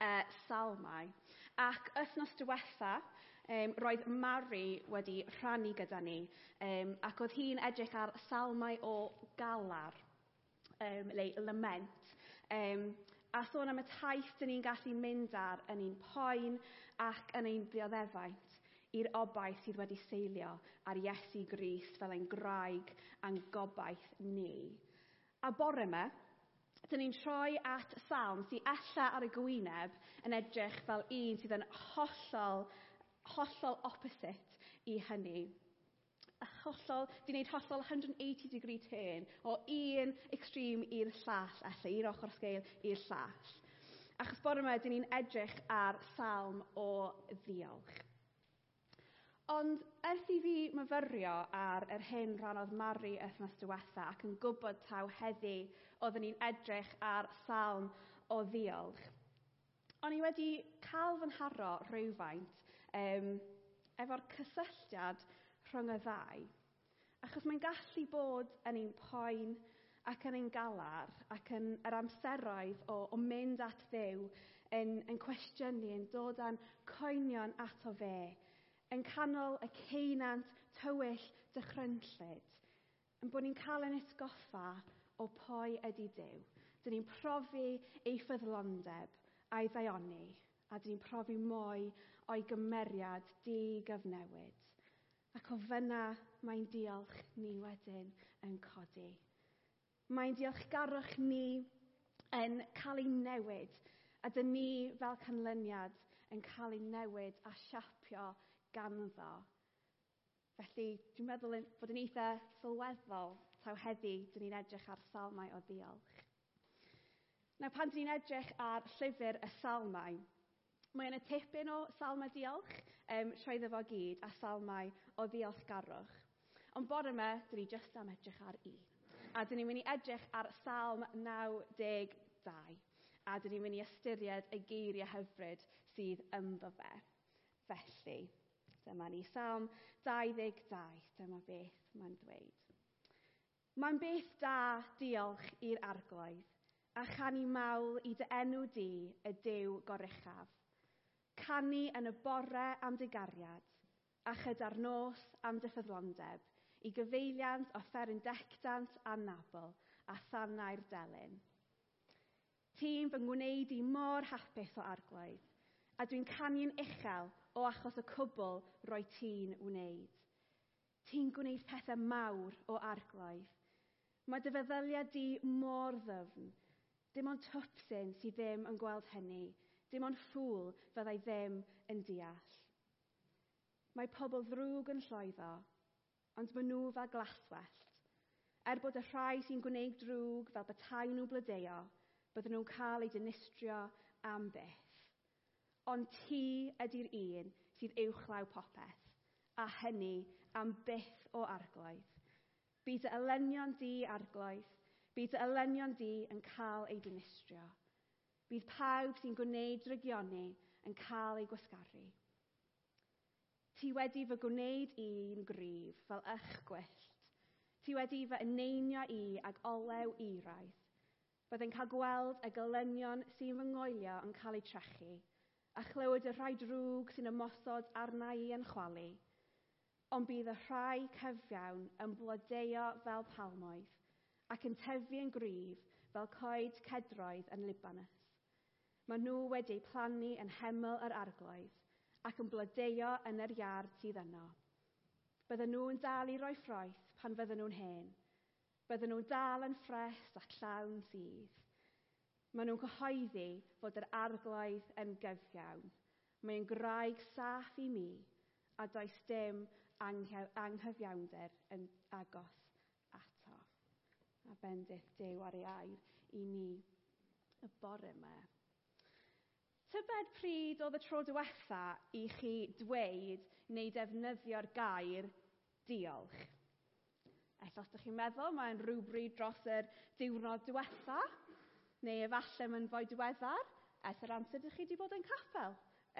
uh, salmau. Ac ysnos diwetha, um, roedd Mari wedi rhannu gyda ni, um, ac oedd hi'n edrych ar salmau o galar, um, le, lament, um, a sôn am y taith dyn ni'n gallu mynd ar yn ein poen ac yn ein dioddefaint i'r obaith sydd wedi seilio ar Iesu Gris fel ein graig a'n gobaith ni. A bore yma, Dyn ni'n troi at salm sydd ella ar y gwyneb yn edrych fel un sydd yn hollol, hollol opposite i hynny hollol, di wneud hollol 180 degree turn o un extreme i'r llall, allai i'r ochr sgeil i'r llall. Achos bore yma, dyn ni'n edrych ar salm o ddiolch. Ond ers i fi myfyrio ar yr hyn ranodd Mari wythnos diwetha ac yn gwybod taw heddi oeddwn ni'n edrych ar salm o ddiolch, o'n i wedi cael fy nharo rhywfaint um, efo'r cysylltiad rhwng y ddau. Achos mae'n gallu bod yn ein poen ac yn ein galar ac yn yr amseroedd o, o mynd at ddew yn, yn cwestiynu, yn dod â'n coenion ato fe yn canol y ceinant tywyll dychrynllyd, yn bod ni'n cael yn esgoffa o pwy ydy Dyw. Dyn ni'n profi ei ffyddlondeb a'i ddaioni, a dyn ni'n profi mwy o'i gymeriad di-gyfnewid. Ac o fyna mae'n diolch ni wedyn yn codi. Mae'n diolchgarwch ni yn cael ei newid, a dyn ni fel canlyniad yn cael ei newid a siapio ganddo. Felly, dwi'n meddwl bod yn eitha sylweddol taw heddi dyn ni'n edrych ar salmau o ddiolch. Nawr, pan dyn ni'n edrych ar llyfr y salmau, mae yna tipyn o salmau diolch, um, sioedd efo gyd, a salmau o ddiolch garwch. Ond bore yma, dyn ni jyst am edrych ar un. A dyn ni'n mynd i edrych ar salm 92. A dyn ni'n mynd i ystyried y geiriau hyfryd sydd ynddo fe. Felly, Dyma ni, Psalm 22, dyma beth mae'n dweud. Mae'n beth da diolch i'r arglwydd, a chanu mawl i dy enw di y dew goruchaf. Canu yn y bore am dy gariad, a chyda'r nos am dy ffyddlondeb, i gyfeiliant o fferindectant a nabl a thannau'r delyn. Ti'n fy ngwneud i mor hapus o arglwydd, a dwi'n canu'n uchel o achos y cwbl roi ti'n wneud. Ti'n gwneud pethau mawr o arglwydd. Mae dy feddyliau di mor ddyfn. Dim ond twpsyn sydd ddim yn gweld hynny. Dim ond ffwl fyddai ddim yn deall. Mae pobl ddrwg yn llwyddo, ond maen nhw fel glaswellt. Er bod y rhai sy'n gwneud drwg fel bethau nhw blodeo, bydden nhw'n cael eu dynistrio am byth ond ti ydy'r un sydd uwchlaw popeth, a hynny am byth o arglwydd. Bydd y elynion di arglwydd, bydd y elynion di yn cael ei dinistrio. Bydd pawb sy'n gwneud rygionu yn cael ei gwasgaru. Ti wedi fy gwneud i'n gryf fel eich gwyllt. Ti wedi fy eneinio i ag olew iraidd. Byddai'n cael gweld y gelynion sy'n fy ngoelio yn cael eu trechu a chlywed y rhai drwg sy'n ymosod arna i yn chwalu. Ond bydd y rhai cyfiawn yn blodeo fel palmoedd ac yn tyfu'n gryf fel coed cedroedd yn Libanus. Mae nhw wedi plannu yn heml yr arglwydd ac yn blodeo yn yr iard sydd yno. Bydden nhw'n dal i roi ffroeth pan fydden nhw'n hen. Bydden nhw'n dal yn ffres ac llawn sydd. Maen nhw'n cyhoeddi fod yr arglwydd yn gyfiawn. Mae'n graig saff i mi a does dim anghyfiawnder yn agos ato. A bendith Dew ar ei air i ni y bore yma. Tybed pryd oedd y tro diwetha i chi dweud neu defnyddio'r gair diolch? Ella os ydych chi'n meddwl, mae'n rhywbryd dros yr diwrnod diwetha Neu efallai mae'n fwy diweddar, ers yr amser ydych chi wedi bod yn capel,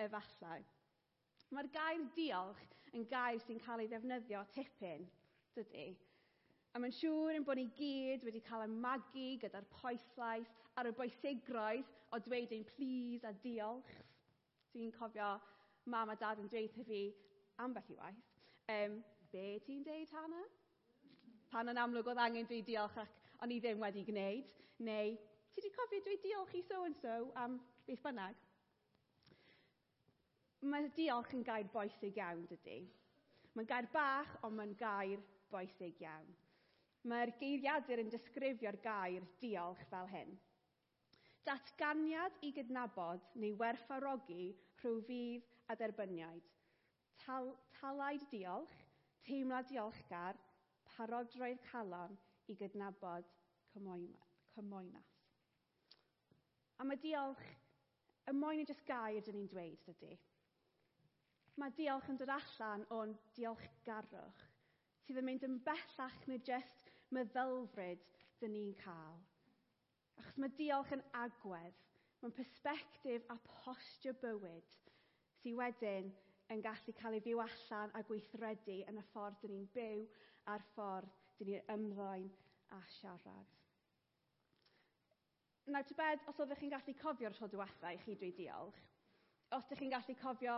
efallai. Mae'r gair diolch yn gair sy'n cael ei ddefnyddio tipyn, dydy. A mae'n siŵr ein bod ni gyd wedi cael ein magu gyda'r poeslais ar y bwysigroedd o dweud ein plis a diolch. Dwi'n cofio mam a dad yn dweud i fi ambell i waith. Um, be ti'n deud, Hannah? Pan yn amlwg oedd angen dweud diolch ac o'n i ddim wedi gwneud. Neu ti wedi cofio dweud diolch i so and so am beth bynnag? Mae diolch yn gair boesig iawn dydy. Mae'n gair bach ond mae'n gair boesig iawn. Mae'r geiriadur yn disgrifio'r gair diolch fel hyn. Datganiad i gydnabod neu werthfarogi rhyw fydd a derbyniaid. Tal, talaid diolch, teimlad diolchgar, parodroedd calon i gydnabod cymoena. A mae diolch y moyn i jyst gair dyn ni'n dweud dydy. Mae diolch yn dod allan o'n diolchgarwch sydd yn mynd yn bellach na jyst meddylfryd dyn ni'n cael. Achos mae diolch yn agwedd, mae'n persbectif a postio bywyd sydd wedyn yn gallu cael ei fyw allan a gweithredu yn y ffordd dyn ni'n byw a'r ffordd dyn ni'n ymddwyn a siarad. Nawr tybed os oeddech chi'n gallu cofio'r tro diwetha i chi dweud diolch, os ydych chi'n gallu cofio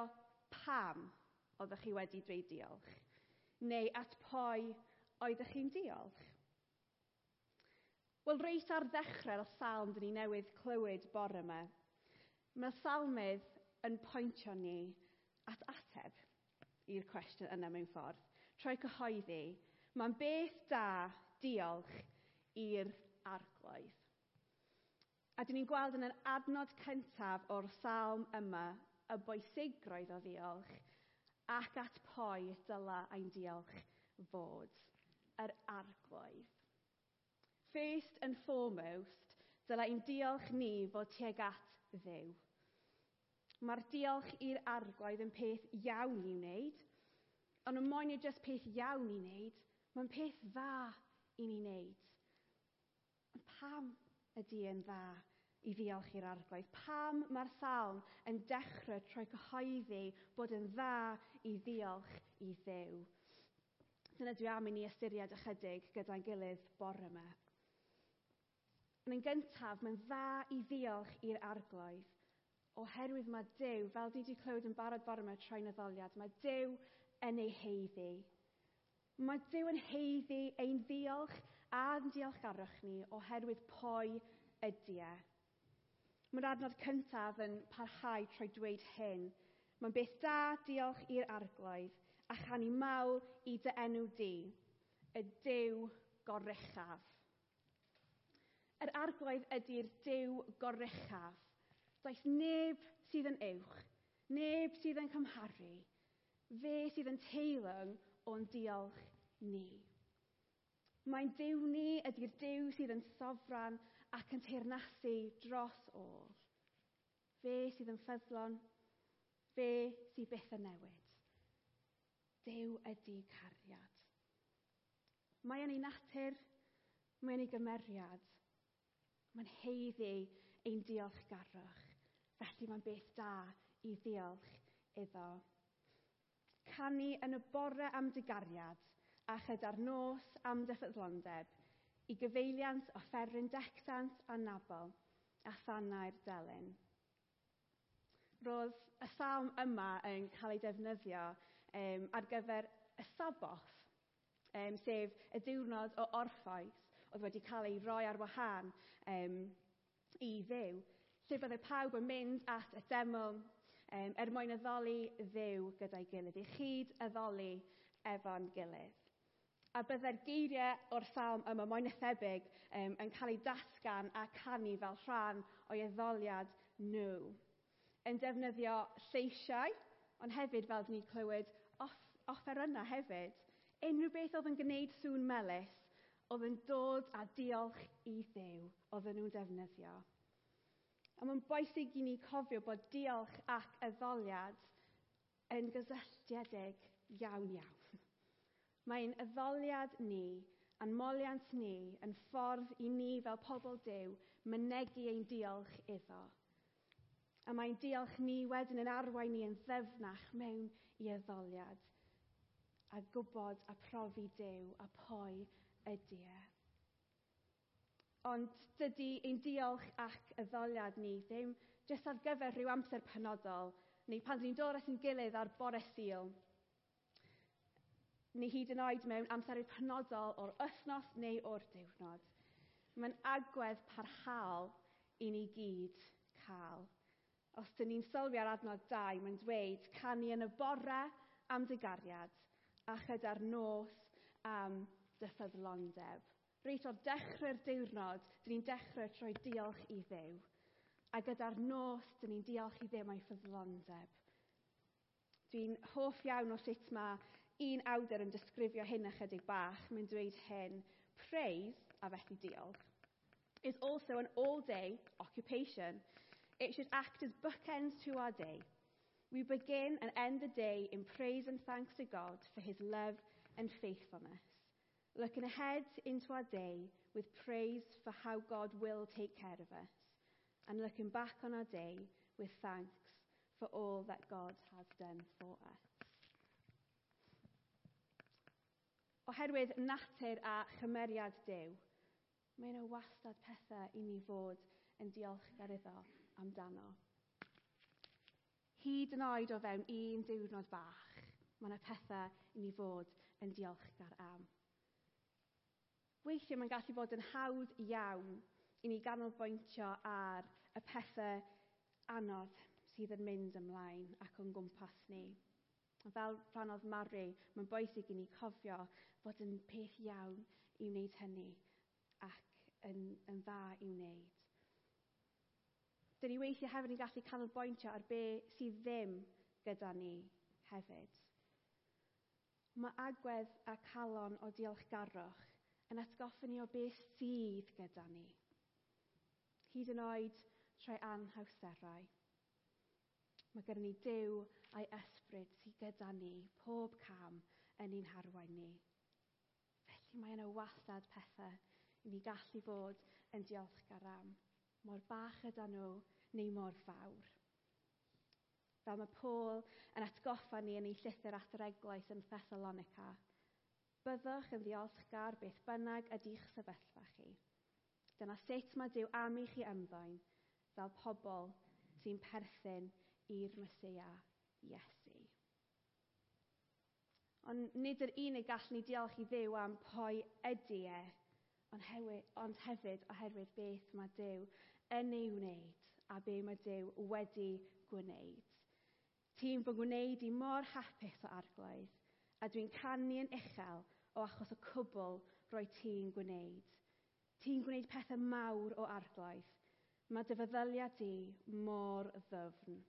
pam oeddech chi wedi dweud diolch, neu at pwy oeddech chi'n diolch? Wel, reit ar ddechrau'r salm dyn ni newydd clywed bore yma, mae salmydd yn pwyntio ni at ateb i'r cwestiwn yna mewn ffordd. Troi cyhoeddi, mae'n beth da diolch i'r arglwydd. A dyn ni'n gweld yn yr adnod cyntaf o'r psalm yma y boesigroedd o ddiolch ac at pwy dyla ein diolch fod. Yr arglwydd. First and foremost, dyla ein diolch ni fod tuag at ddew. Mae'r diolch i'r arglwydd yn peth iawn i wneud, ond yn moyn nid jyst peth iawn i wneud, mae'n peth dda i ni wneud. Pam? ydy dyn dda i ddiolch i'r arglwydd. Pam mae'r salm yn dechrau trwy cyhoeddi bod yn dda i ddiolch i ddew. Dyna dwi am i ni ystyried ychydig gyda'n gilydd bore yma. Yn yn gyntaf, mae'n dda i ddiolch i'r arglwydd oherwydd mae Dyw, fel dwi wedi clywed yn barod bore yma troi'n addoliad, mae Dyw yn ei heiddi. Mae Dyw yn heiddi ein ddiolch a'n diolchgarwch ni oherwydd pwy ydy e. Mae'r adnod cyntaf yn parhau trwy dweud hyn. Mae'n beth da diolch i'r arglwydd a chani mawr i dy enw di, y Dyw goruchaf. Yr arglwydd ydy'r Dyw goruchaf. Daeth neb sydd yn uwch, neb sydd yn cymharu, fe sydd yn teilwng o'n diolch ni. Mae'n Dyw ni ydy'r Dyw sydd yn sofran ac yn teirnasu dros ôl. Fe sydd yn ffyddlon, fe sydd byth yn newid. Dyw ydy cariad. Mae yn ei natur, mae yn ei gymeriad. Mae'n heiddi ein diolchgarwch. Felly mae'n beth da i ddiolch iddo. Canu yn y bore am digariad a chyda'r nos am dyffyddlondeb, i gyfeiliant o fferryn dectant a nabol, a thanau'r delyn. Roedd y salm yma yn cael ei defnyddio um, ar gyfer y saboth, um, sef y diwrnod o orffoes oedd wedi cael ei roi ar wahân um, i ddew, lle byddai pawb yn mynd at y deml um, er mwyn addoli ddew gyda'i gilydd, i chyd addoli efo'n gilydd a bydde'r geiriau o'r psalm yma mwy na um, yn cael ei dasgan a canu fel rhan o'i etholiad nhw. Yn defnyddio lleisiau, ond hefyd fel ni'n clywed, off, yna hefyd. Unrhyw beth oedd yn gwneud sŵn melus, oedd yn dod a diolch i ddew, oedd nhw'n defnyddio. A mae'n boesig i ni cofio bod diolch ac addoliad yn gysylltiedig iawn iawn. Mae'n addoliad ni anmoliant ni yn ffordd i ni fel pobl dew mynegu ein diolch iddo. A mae'n diolch ni wedyn yn arwain ni yn ddefnach mewn i addoliad a gwybod a profi dew a pwy ydy e. Ond dydy ein diolch ac addoliad ni ddim jyst ar gyfer rhyw amser penodol neu pan ni'n dod at ein gilydd ar bore Sul neu hyd yn oed mewn amseroedd penodol o'r wythnos neu o'r diwrnod. Mae'n agwedd parhaol i ni gyd cael. Os dyn ni'n sylwi ar adnod 2, mae'n dweud canu yn y bore am digariad a chyda'r nos am dyffyddlondeb. Reit o'r dechrau'r diwrnod, dyn ni'n dechrau trwy diolch i ddew. A gyda'r nos, dyn ni'n diolch i ddim a'i ffyddlondeb. Dwi'n hoff iawn o sut mae un awdur yn disgrifio hyn ychydig bach. Mae'n dweud hyn, praise, a felly diolch, is also an all-day occupation. It should act as bookends to our day. We begin and end the day in praise and thanks to God for his love and faithfulness looking ahead into our day with praise for how God will take care of us, and looking back on our day with thanks for all that God has done for us. Oherwydd natur a chymeriad Dyw, mae yna wastad pethau i ni fod yn diolchgar iddo amdano. Hyd yn oed o fewn un diwrnod bach, mae yna pethau i ni fod yn diolchgar am. Weithiau mae'n gallu bod yn hawdd iawn i ni ganolbwyntio ar y pethau anodd sydd yn mynd ymlaen ac o'n gwmpas ni. Fel rhan oedd Mari, mae'n bwysig i ni cofio fod yn peth iawn i wneud hynny ac yn, yn dda i wneud. Dyna ni weithiau hefyd yn gallu canolbwyntio ar be sydd ddim gyda ni hefyd. Mae agwedd a calon o diolchgarwch yn atgoffa ni o beth sydd gyda ni. Hyd yn oed trwy anhawsterau. Mae gyda ni dew a'i ysbryd sydd gyda ni pob cam yn ein harwain ni. Felly mae yna wastad pethau i ni gallu fod yn diolchgar am, mor bach yda nhw neu mor fawr. Fel mae Paul yn atgoffa ni yn ei llythyr at yr eglwys yn Thessalonica, byddwch yn ddiolchgar beth bynnag ydych sefyllfa chi. Dyna sut mae Dyw am i chi ymddoen fel pobl sy'n perthyn i'r Mesoea Iesu. Ond nid yr unig gall ni diolch i ddew am pwy ydy e, ond, hewi, ond hefyd oherwydd beth mae Dyw yn ei wneud a be mae Dyw wedi gwneud. Ti'n fy gwneud i mor hapus o arglwydd, a dwi'n canu'n uchel o achos y cwbl roi ti'n gwneud. Ti'n gwneud pethau mawr o arglwydd. Mae dy i di mor ddyfn.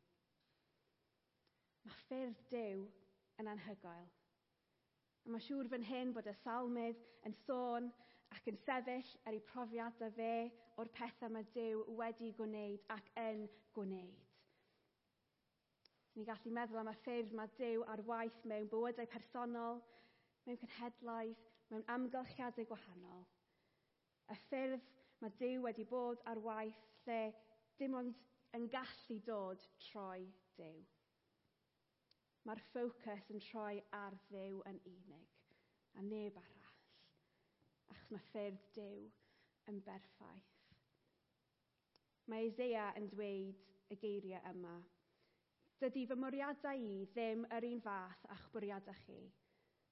Mae ffyrdd dew yn anhygoel. A mae siŵr fan hyn bod y salmydd yn sôn ac yn sefyll ar ei profiad a fe o'r pethau mae Dyw wedi gwneud ac yn gwneud. Ni'n gallu meddwl am y ffyrdd mae Dyw ar waith mewn bywydau personol, mewn cynhedlaeth, mewn amgylchiadau gwahanol. Y ffyrdd mae Dyw wedi bod ar waith lle dim ond yn gallu dod troi Dyw. Mae'r ffocws yn troi ar ddew yn unig a neb arall. Achos mae ffyrdd dew yn berffaith. Mae Eisea yn dweud y geiriau yma. Dydy fy moriadau i ddim yr un fath a'ch bwriadau chi,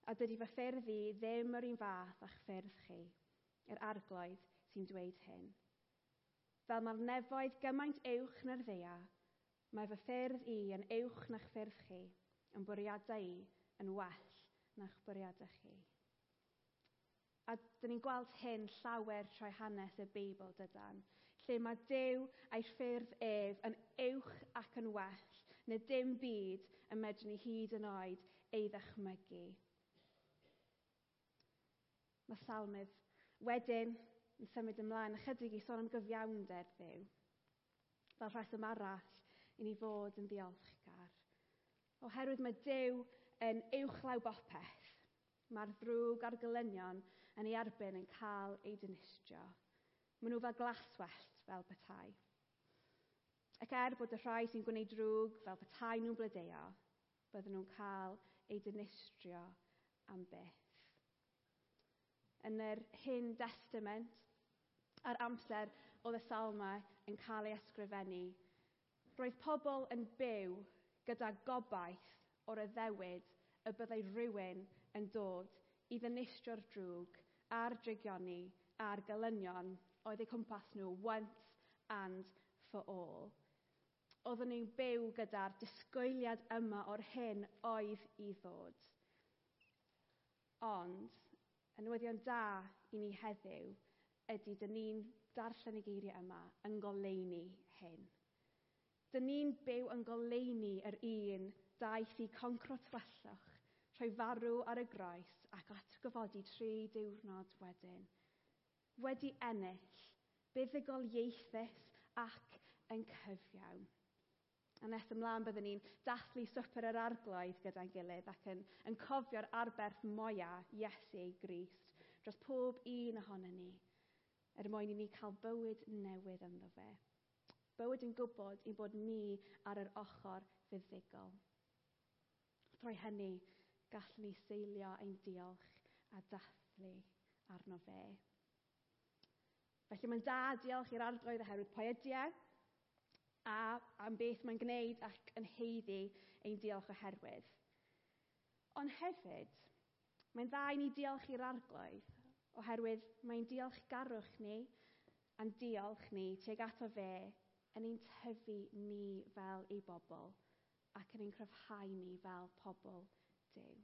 a dydy fy ffyrdd i ddim yr un fath a'ch ffyrdd chi, yr arglwydd sy'n dweud hyn. Fel mae'r nefoedd gymaint uwch na'r ddea, mae fy ffyrdd i yn uwch na'ch ffyrdd chi, yn bwriadau i yn well na'ch bwriadau chi. A dyn ni'n gweld hyn llawer trwy hanes y Beibl dydan, lle mae Dyw a'i ffyrdd ef yn uwch ac yn well, neu dim byd y medru ni hyd yn oed ei ddychmygu. Mae salmydd wedyn yn symud ymlaen ychydig i sôn am gyfiawnder ddew. Fel rheswm arall i ni fod yn ddiolchgar. Oherwydd mae Dyw yn uwchlaw bopeth, mae'r ddrwg a'r gylynion yn ei erbyn yn cael ei dinistrio. Maen nhw fel glaswellt fel petai. Ac er bod y rhai sy'n gwneud drwg fel petai nhw'n blodeuo, bydden nhw'n cael ei dynistrio am byth. Yn yr hyn testament, ar amser oedd y salmau yn cael ei ysgrifennu, roedd pobl yn byw gyda gobaith o'r addewid y byddai rhywun yn dod i ddinistrio'r drwg a'r drigioni a'r gelynion oedd eu cwmpas nhw once and for all. Oedden nhw'n byw gyda'r disgwyliad yma o'r hyn oedd i ddod. Ond, yn newyddion da i ni heddiw ydy dyn ni'n darllen y geiriau yma yn goleini hyn. Dyn ni'n byw yn goleuni yr un daeth i concro tywyllwch, rhoi farw ar y groes ac atgyfodi tri diwrnod wedyn. Wedi ennill, buddugol ieithus ac yn cyfiawn. A nes ymlaen byddwn ni'n dathlu swper yr arglwydd gyda'n gilydd ac yn, yn cofio'r arberth moia Iesu ei grist dros pob un ohono ni er mwyn i ni cael bywyd newydd ynddo fe bywyd yn gwybod ein bod ni ar yr ochr fuddugol. Drwy hynny, gallwn ni seilio ein diolch a dathlu arno fe. Felly mae'n da diolch i'r arglwydd oherwydd poediau e, a am beth mae'n gwneud ac yn heiddi ein diolch oherwydd. Ond hefyd, mae'n dda i ni diolch i'r arglwydd oherwydd mae'n diolch garwch ni a'n diolch ni tuag ato fe yn ein tyfu ni fel ei bobl ac yn ein cryfhau ni fel pobl Duw.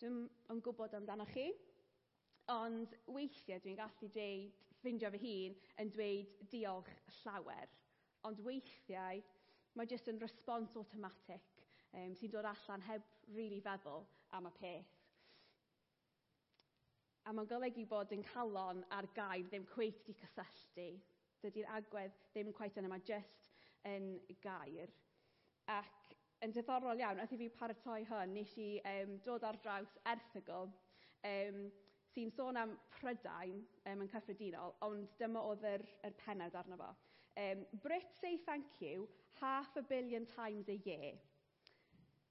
Dwi'n yn gwybod amdanoch chi, ond weithiau dwi'n gallu dweud, ffeindio fy hun yn dweud diolch llawer. Ond weithiau mae jyst yn respons automatic um, sy'n dod allan heb rili really feddwl am y peth. A mae'n golygu bod yn calon ar gair ddim cweith di cysylltu Dydy'r agwedd ddim quite yna, mae jyst yn gair. Ac yn diddorol iawn, wrth i fi paratoi hwn, nes i um, dod ar draws erthygl um, sy'n sôn am Prydain um, yn cyffredinol, ond dyma oedd yr, yr penod arno fo. Um, Brits say thank you half a billion times a year,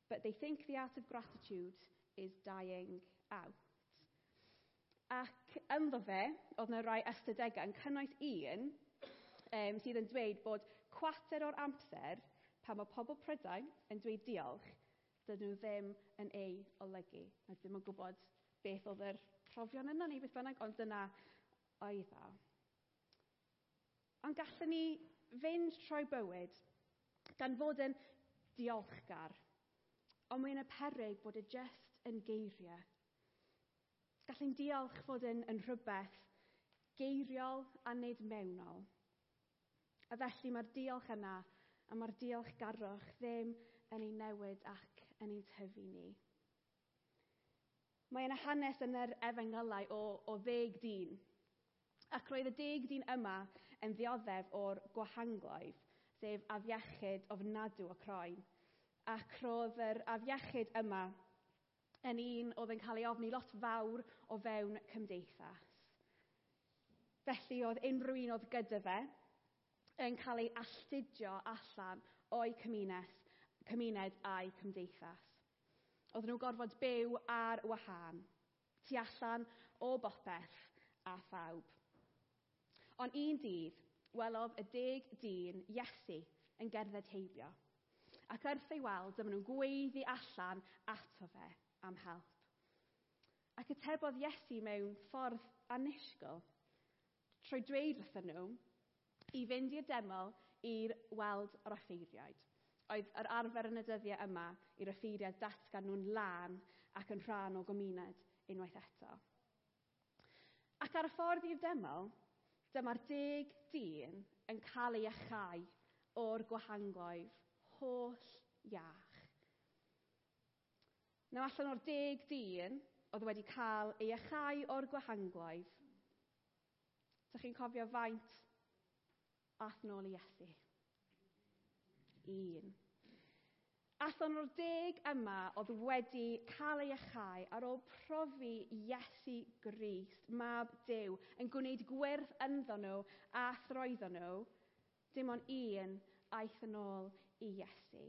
but they think the art of gratitude is dying out. Ac ynddo fe, oedd yna rai ystadegau yn cynnwys un um, sydd yn dweud bod cwater o'r amser pan mae pobl Prydain yn dweud diolch, dydyn nhw ddim yn ei olygu. A ddim yn gwybod beth oedd yr profion yna neu beth bynnag, ond dyna oedd o. Ond gallwn ni fynd trwy bywyd gan fod yn diolchgar. Ond mae'n y peryg bod y jyst yn geiriau. Gallwn diolch fod yn, yn rhywbeth geiriol a nid mewnol. A felly mae'r diolch yna a mae'r diolchgarwch ddim yn ei newid ac yn ei tyfu ni. Mae yna hanes yn yr efengylau o, o ddeg dyn. Ac roedd y deg dyn yma yn ddioddef o'r gwahangloedd, sef afiechyd ofnadw o croen. Ac roedd yr afiechyd yma yn un oedd yn cael ei ofni lot fawr o fewn cymdeithas. Felly oedd unrhyw un oedd gyda fe yn cael ei astudio allan o'i cymuned, cymuned a'i cymdeithas. Oedden nhw gorfod byw ar wahân, tu allan o bopeth a phawb. Ond un dydd, welodd y deg dyn Iesu yn gerdded heibio. Ac wrth ei weld, dyma nhw'n gweiddi allan ato fe am help. Ac atebodd Iesu mewn ffordd anisgol, trwy dweud wrthyn nhw i fynd i'r deml i'r weld yr offeiriaid. Oedd yr arfer yn y dyddiau yma i'r offeiriaid datgan nhw'n lan ac yn rhan o gymuned unwaith eto. Ac ar y ffordd i'r deml, dyma'r deg dyn yn cael ei achau o'r gwahangloedd holl iach. Naw allan o'r deg dyn oedd wedi cael ei achau o'r gwahangloedd, Dych chi'n cofio faint ath nôl i Iesu. Un. Allan o'r deg yma oedd wedi cael ei achau ar ôl profi Iesu Grist, mab Dew, yn gwneud gwerth ynddo nhw a throeddo nhw, dim ond un aeth yn ôl i Iesu.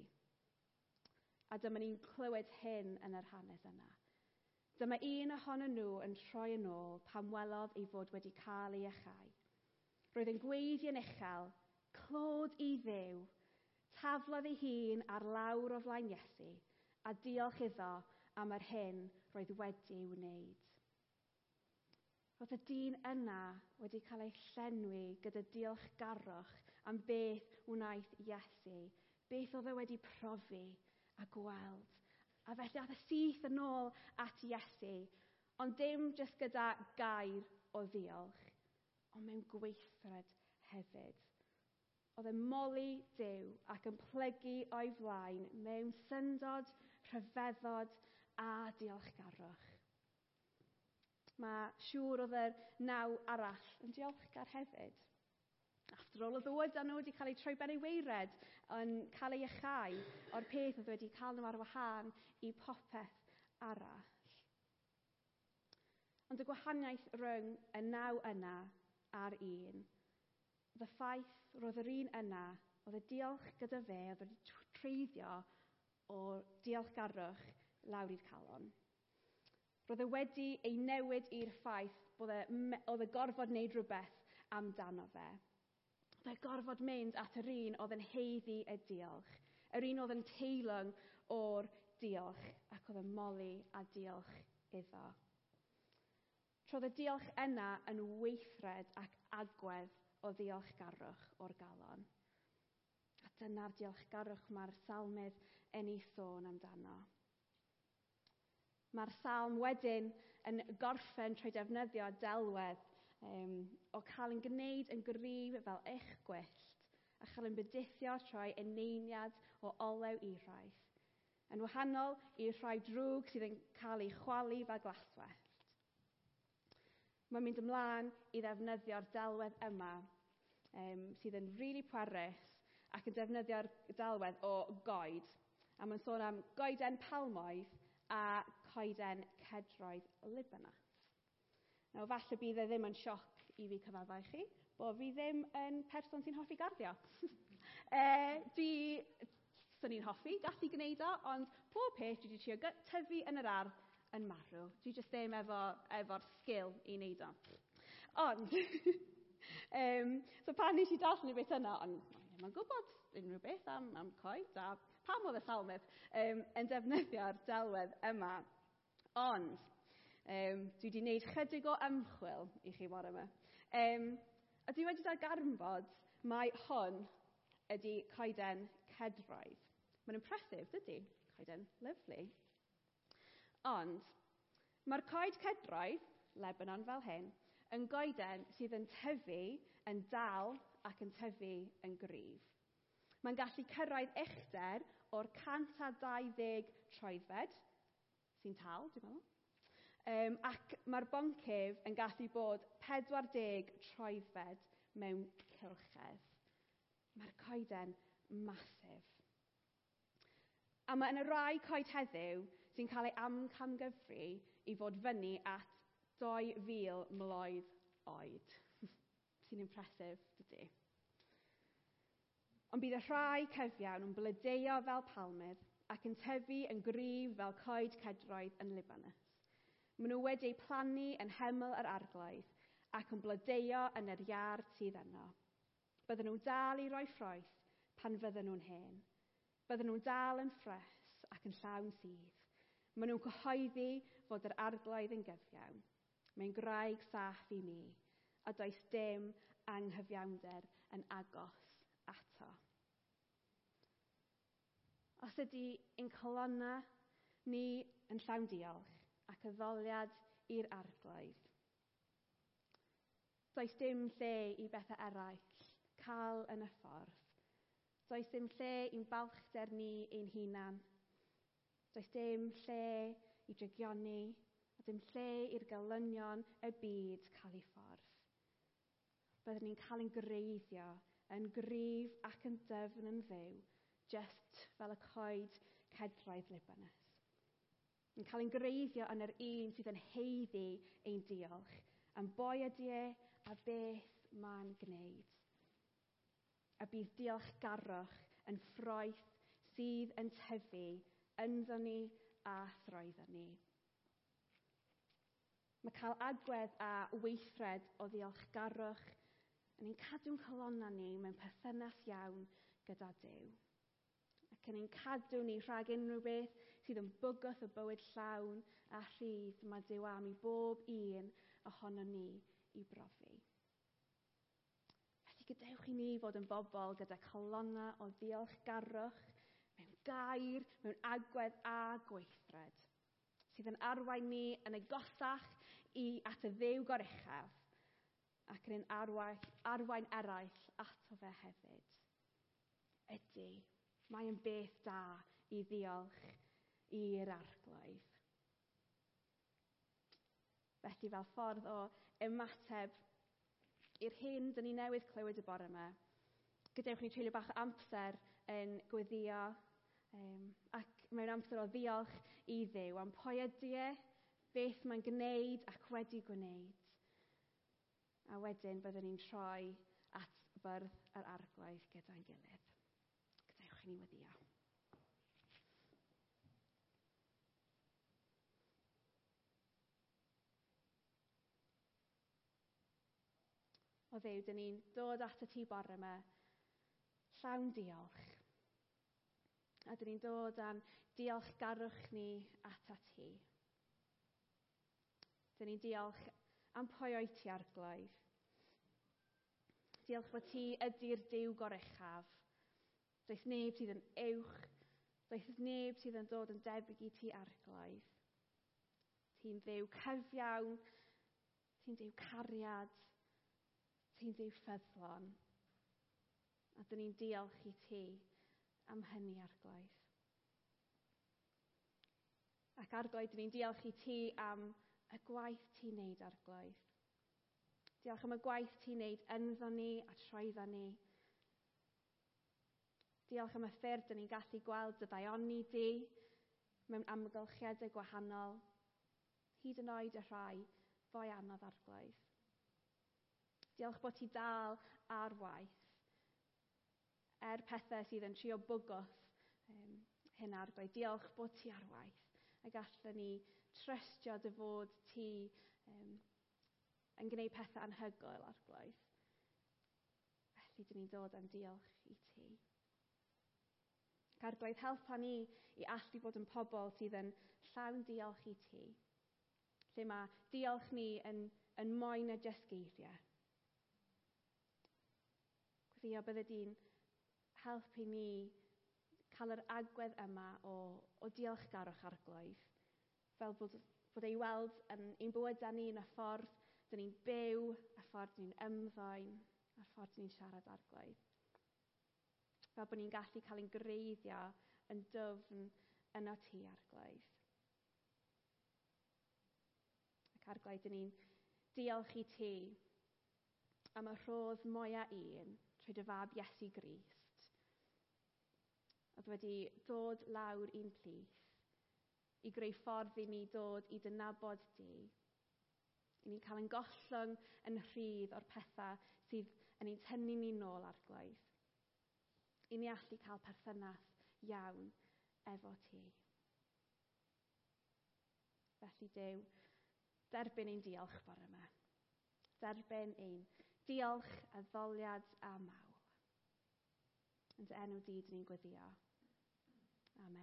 A dyma ni'n clywed hyn yn yr hanes yna. Dyma un ohonyn nhw yn troi yn ôl pam welodd ei fod wedi cael ei achau. Roedd yn gweiddi'n uchel, clod i ddew, taflodd ei hun ar lawr o flaen Iesu a diolch iddo am yr hyn roedd wedi'i wneud. Roedd y dyn yna wedi cael ei llenwi gyda diolchgarwch am beth wnaeth Iesu, beth oedd e wedi profi a gweld. A felly ath y syth yn ôl at Iesu, ond dim jyst gyda gair o ddiolch, ond mewn gweithred hefyd. Oedd e'n moli Dyw ac yn plygu o'i flaen mewn syndod, rhyfeddod a diolchgarwch. Mae siŵr oedd yr naw arall yn diolchgar hefyd. After all, oedd ddyweda nhw wedi cael eu troi ben ei weired yn cael eu achau o'r peth oedd wedi cael nhw ar wahân i popeth arall. Ond y gwahaniaeth rhwng y naw yna ar un. Oedd y ffaith roedd yr un yna, oedd y diolch gyda fe, oedd wedi treiddio o diolchgarwch lawr i'r calon. Roedd e wedi ei newid i'r ffaith bod e, oedd e gorfod wneud rhywbeth amdano fe. Oedd e gorfod mynd at yr un oedd yn heiddi y diolch. Yr un oedd yn teilwng o'r diolch ac oedd yn moli a diolch iddo. Roedd y diolch yna yn weithred ac agwedd o ddiolchgarwch o'r galon. A dyna'r diolchgarwch mae'r salmydd yn ei sôn amdano. Mae'r salm wedyn yn gorffen trwy defnyddio delwedd um, o cael yn gwneud yn gryf fel eich gwyllt a chael yn bydithio trwy eneiniad o olew iraeth, yn wahanol i'r rhai drwg sydd yn cael ei chwalu fel glaswell. Mae'n mynd ymlaen i ddefnyddio'r delwedd yma um, sydd yn rili really pwerus ac yn defnyddio'r delwedd o goed. A mae'n sôn am goeden palmoedd a coeden cedroedd Libanas. Nawr, falle bydd e ddim yn sioc i fi cyfaddau chi, bod fi ddim yn person sy'n hoffi garddio. e, dwi, swn i'n hoffi, gallu gwneud o, ond pob peth dwi wedi trio tyfu yn yr ardd yn marw. Dwi jyst ddim efo, efo'r sgil i wneud o. Ond, um, so pan nes i darllen y beth yna, ond ddim yn gwybod unrhyw beth am, am coed a pam oedd y salmydd um, yn defnyddio'r delwedd yma. Ond, um, dwi wedi gwneud chydig o ymchwil i chi mor yma. Um, a dwi wedi darganfod mae hwn ydy coeden cedroedd. Mae'n impresif, dydy? Coeden lyflu. Ond mae'r coed cedroedd, Lebanon fel hyn, yn goeden sydd yn tyfu yn dal ac yn tyfu yn gryf. Mae'n gallu cyrraedd uchder o'r 120 troedfed, sy'n tal, dwi'n meddwl, um, ac mae'r boncyf yn gallu bod 40 troedfed mewn cylchedd. Mae'r coeden masif. A mae yna rai coed heddiw sy'n cael ei amcamgyfru i fod fyny at 2,000 mloedd oed. sy'n impresif, dydy. Ond bydd y rhai cyfiawn yn blodeuo fel palmydd ac yn tyfu yn gryf fel coed cedroedd yn Libanus. Maen nhw wedi'u plannu yn heml yr arglwydd ac yn blodeuo yn yr iard sydd yno. Bydden nhw dal i roi ffroeth pan fydden nhw'n hen, Bydden nhw'n dal yn ffres ac yn llawn sydd. Maen nhw'n cyhoeddi fod yr arglwydd yn gyfiawn. Mae'n graig saff i mi, a does dim anghyfiawnder yn agos ato. Os ydy ein colonna ni yn llawn diolch ac addoliad i'r arglwydd, does dim lle i bethau eraill cael yn y ffordd Does dim lle i'n balchder ni ein hunan. Does dim lle i drygioni, a dim lle i'r galynion y byd cael ei ffordd. Byddwn ni'n cael ein greiddio yn gryf ac yn dyfn yn ddew, just fel y coed cedroedd Libanus. Yn cael ein greiddio yn yr un sydd yn heiddi ein diolch, am boi ydy e a beth mae'n gwneud a bydd diolchgarwch yn ffroeth sydd yn tyfu ynddo ni a throeddo ni. Mae cael agwedd a weithred o ddiolchgarwch yn ein cadw'n colonna ni mewn perthynas iawn gyda Dyw. Ac yn ein cadw ni rhag unrhyw beth sydd yn bwgwth o bywyd llawn a rhydd mae Dyw am i bob un ohono ni i brofi. Felly gadewch i ni fod yn bobl gyda colonna o ddiolchgarwch mewn gair, mewn agwedd a gweithred, sydd yn arwain ni yn agosach i at y ddew goruchaf ac yn ein arwain eraill ato fe hefyd. Ydy, mae yn beth da i ddiolch i'r arglwydd. Felly fel ffordd o ymateb i'r hyn dyn ni newydd clywed y bore yma. Gadewch ni treulio bach o amser yn gweddio um, ac mewn amser o ddiolch i ddew am pwy ydy e, beth mae'n gwneud ac wedi gwneud. A wedyn byddwn ni'n troi at byrdd yr arglwydd gyda'n gilydd. Gadewch i ni weddio. O ddew, dyn ni'n dod at y ti bore yma llawn diolch. A dyn ni'n dod am diolchgarwch ni at at hi. Dyn ni'n diolch am pwy o'i ti arglwydd. Diolch bod ti ydy'r diw goruchaf. Does neb sydd yn uwch. Does neb sydd yn dod yn debyg i ti arglwydd. Ti'n ddew cyfiawn. Ti'n ddew cariad. Ti'n ddiw ffyddlon. A dyn ni'n diolch i ti am hynny arglwydd. Ac arglwydd, dyn ni'n diolch i ti am y gwaith ti'n neud arglwydd. Diolch am y gwaith ti'n neud ynddo ni a troeddo ni. Diolch am y ffyrdd dyn ni'n gallu gweld dy ddaioni di mewn amgylchiadau gwahanol, hyd yn oed y rhai fwy anodd arglwydd. Diolch bod ti dal ar waith. Er pethau sydd yn trio bwgwth um, hyn ar dweud, diolch bod ti ar waith. A gallwn ni trystio dy fod ti um, yn gwneud pethau anhygoel ar gwaith. Felly, dyn ni'n dod am diolch i ti. Car gwaith helpa ni i allu bod yn pobl sydd yn llawn diolch i ti. Lle mae diolch ni yn, yn moyn y dysgeiriau felly a bydde di'n helpu ni cael yr agwedd yma o, o diolchgarwch arglwydd, fel bod, bod ei weld yn ein bywydau ni yn y ffordd dyn ni'n byw, y ffordd ni'n ymddoen, a'r ffordd ni'n siarad arglwydd. Fel bod ni'n gallu cael ein greiddio yn dyfn yno ti arglwydd. Ac arglwydd, dyn ni'n diolch i ti am y rhodd mwyaf un trwy dy fab Iesu Grist, oedd wedi dod lawr i'n plith i greu ffordd i ni dod i dynabod di, i ni cael yn gollwng yn rhydd o'r pethau sydd yn ein tynnu ni nôl ar gloedd, i ni allu cael perthynas iawn efo ti. Felly Dyw, derbyn ein diolch bore yma. Derbyn ein Diolch a ddoliad a maw. Yn dy enw di, dyn ni'n gweddïo. Amen.